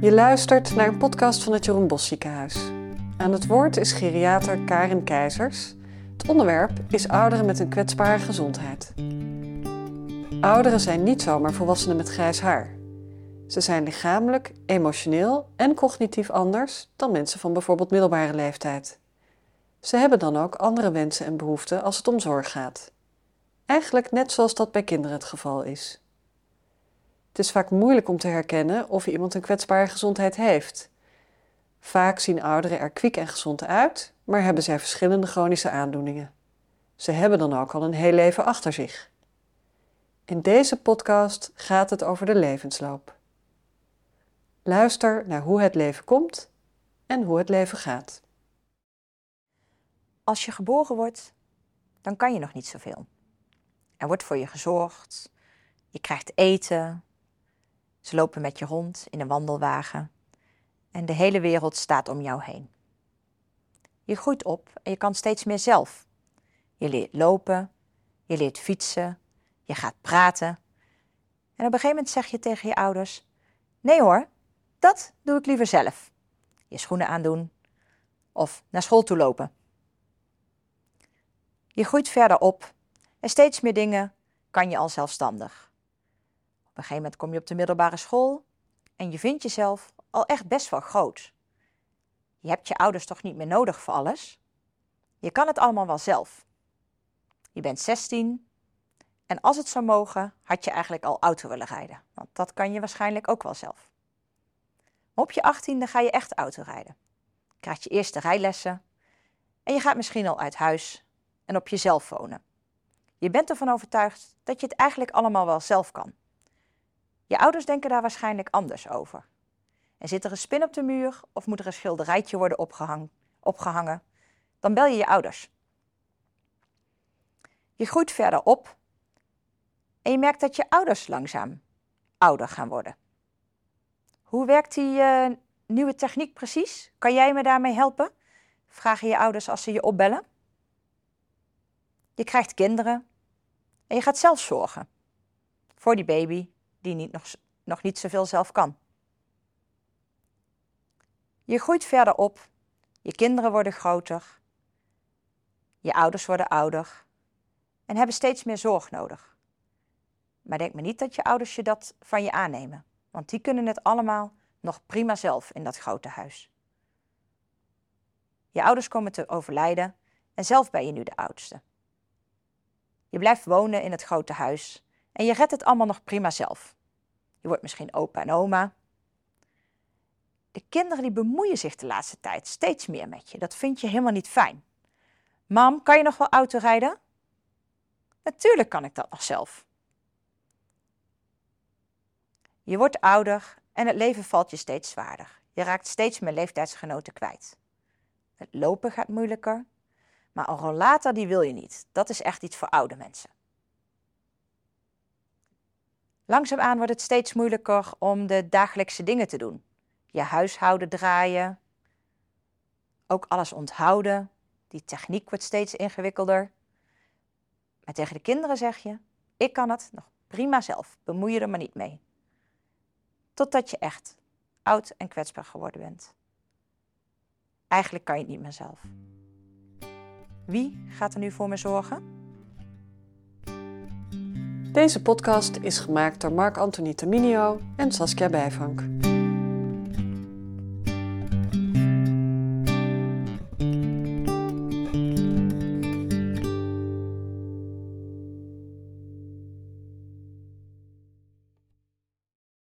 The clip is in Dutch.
Je luistert naar een podcast van het Jeroen Bos Ziekenhuis. Aan het woord is geriater Karin Keizers. Het onderwerp is ouderen met een kwetsbare gezondheid. Ouderen zijn niet zomaar volwassenen met grijs haar. Ze zijn lichamelijk, emotioneel en cognitief anders dan mensen van bijvoorbeeld middelbare leeftijd. Ze hebben dan ook andere wensen en behoeften als het om zorg gaat. Eigenlijk net zoals dat bij kinderen het geval is. Het is vaak moeilijk om te herkennen of iemand een kwetsbare gezondheid heeft. Vaak zien ouderen er kwiek en gezond uit, maar hebben zij verschillende chronische aandoeningen. Ze hebben dan ook al een heel leven achter zich. In deze podcast gaat het over de levensloop. Luister naar hoe het leven komt en hoe het leven gaat. Als je geboren wordt, dan kan je nog niet zoveel. Er wordt voor je gezorgd, je krijgt eten, ze lopen met je rond in een wandelwagen en de hele wereld staat om jou heen. Je groeit op en je kan steeds meer zelf. Je leert lopen, je leert fietsen, je gaat praten. En op een gegeven moment zeg je tegen je ouders: Nee hoor, dat doe ik liever zelf. Je schoenen aandoen of naar school toe lopen. Je groeit verder op en steeds meer dingen kan je al zelfstandig een gegeven moment kom je op de middelbare school en je vindt jezelf al echt best wel groot. Je hebt je ouders toch niet meer nodig voor alles? Je kan het allemaal wel zelf. Je bent 16 en als het zou mogen, had je eigenlijk al auto willen rijden. Want dat kan je waarschijnlijk ook wel zelf. Maar op je 18e ga je echt auto rijden. Krijg je eerste rijlessen en je gaat misschien al uit huis en op jezelf wonen. Je bent ervan overtuigd dat je het eigenlijk allemaal wel zelf kan. Je ouders denken daar waarschijnlijk anders over. En zit er een spin op de muur of moet er een schilderijtje worden opgehang, opgehangen, dan bel je je ouders. Je groeit verder op en je merkt dat je ouders langzaam ouder gaan worden. Hoe werkt die uh, nieuwe techniek precies? Kan jij me daarmee helpen? Vragen je ouders als ze je opbellen. Je krijgt kinderen en je gaat zelf zorgen voor die baby die niet nog, nog niet zoveel zelf kan. Je groeit verder op, je kinderen worden groter, je ouders worden ouder en hebben steeds meer zorg nodig. Maar denk me niet dat je ouders je dat van je aannemen, want die kunnen het allemaal nog prima zelf in dat grote huis. Je ouders komen te overlijden en zelf ben je nu de oudste. Je blijft wonen in het grote huis en je redt het allemaal nog prima zelf. Je wordt misschien opa en oma. De kinderen die bemoeien zich de laatste tijd steeds meer met je. Dat vind je helemaal niet fijn. Mam, kan je nog wel auto rijden? Natuurlijk kan ik dat nog zelf. Je wordt ouder en het leven valt je steeds zwaarder. Je raakt steeds meer leeftijdsgenoten kwijt. Het lopen gaat moeilijker, maar een rollator die wil je niet. Dat is echt iets voor oude mensen. Langzaamaan wordt het steeds moeilijker om de dagelijkse dingen te doen. Je huishouden draaien, ook alles onthouden. Die techniek wordt steeds ingewikkelder. Maar tegen de kinderen zeg je: ik kan het nog prima zelf, bemoei je er maar niet mee. Totdat je echt oud en kwetsbaar geworden bent. Eigenlijk kan je het niet meer zelf. Wie gaat er nu voor me zorgen? Deze podcast is gemaakt door Marc Anthony Terminio en Saskia Bijvank.